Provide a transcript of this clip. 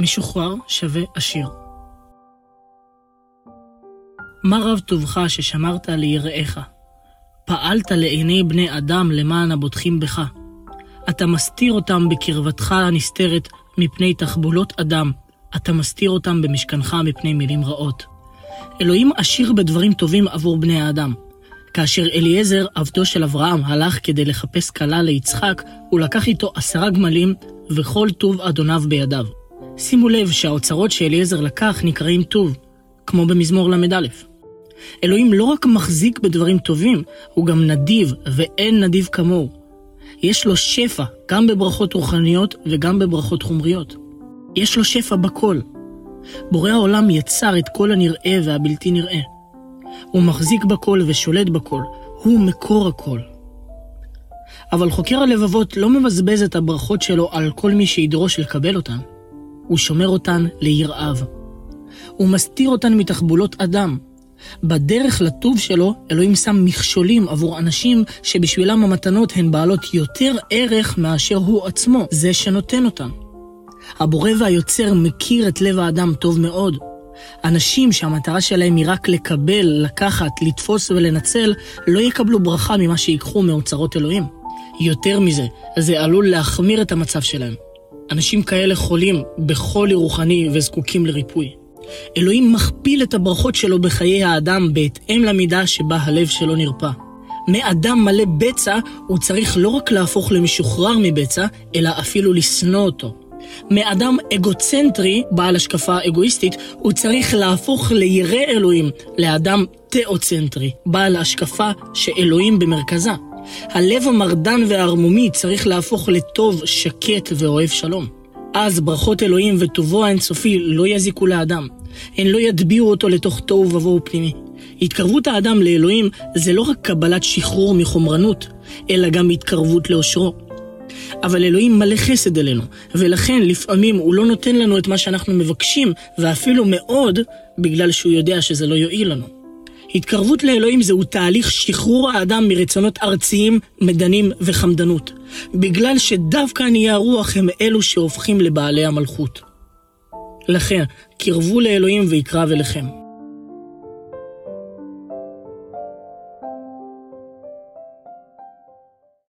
משוחרר שווה עשיר. מה רב טובך ששמרת ליראיך? פעלת לעיני בני אדם למען הבוטחים בך. אתה מסתיר אותם בקרבתך הנסתרת מפני תחבולות אדם, אתה מסתיר אותם במשכנך מפני מילים רעות. אלוהים עשיר בדברים טובים עבור בני האדם. כאשר אליעזר, עבדו של אברהם, הלך כדי לחפש כלה ליצחק, הוא לקח איתו עשרה גמלים וכל טוב אדוניו בידיו. שימו לב שהאוצרות שאליעזר לקח נקראים טוב, כמו במזמור ל"א. אלוהים לא רק מחזיק בדברים טובים, הוא גם נדיב, ואין נדיב כמוהו. יש לו שפע, גם בברכות רוחניות וגם בברכות חומריות. יש לו שפע בכל. בורא העולם יצר את כל הנראה והבלתי נראה. הוא מחזיק בכל ושולט בכל, הוא מקור הכל. אבל חוקר הלבבות לא מבזבז את הברכות שלו על כל מי שידרוש לקבל אותן. הוא שומר אותן ליראיו. הוא מסתיר אותן מתחבולות אדם. בדרך לטוב שלו, אלוהים שם מכשולים עבור אנשים שבשבילם המתנות הן בעלות יותר ערך מאשר הוא עצמו, זה שנותן אותן. הבורא והיוצר מכיר את לב האדם טוב מאוד. אנשים שהמטרה שלהם היא רק לקבל, לקחת, לתפוס ולנצל, לא יקבלו ברכה ממה שיקחו מאוצרות אלוהים. יותר מזה, זה עלול להחמיר את המצב שלהם. אנשים כאלה חולים בחולי רוחני וזקוקים לריפוי. אלוהים מכפיל את הברכות שלו בחיי האדם בהתאם למידה שבה הלב שלו נרפא. מאדם מלא בצע, הוא צריך לא רק להפוך למשוחרר מבצע, אלא אפילו לשנוא אותו. מאדם אגוצנטרי, בעל השקפה אגואיסטית, הוא צריך להפוך לירא אלוהים, לאדם תאוצנטרי, בעל השקפה שאלוהים במרכזה. הלב המרדן והערמומי צריך להפוך לטוב, שקט ואוהב שלום. אז ברכות אלוהים וטובו האינסופי לא יזיקו לאדם. הן לא יטביעו אותו לתוך תוהו ובוהו פנימי. התקרבות האדם לאלוהים זה לא רק קבלת שחרור מחומרנות, אלא גם התקרבות לאושרו. אבל אלוהים מלא חסד אלינו, ולכן לפעמים הוא לא נותן לנו את מה שאנחנו מבקשים, ואפילו מאוד, בגלל שהוא יודע שזה לא יועיל לנו. התקרבות לאלוהים זהו תהליך שחרור האדם מרצונות ארציים, מדנים וחמדנות, בגלל שדווקא עניי הרוח הם אלו שהופכים לבעלי המלכות. לכן, קרבו לאלוהים ויקרב אליכם.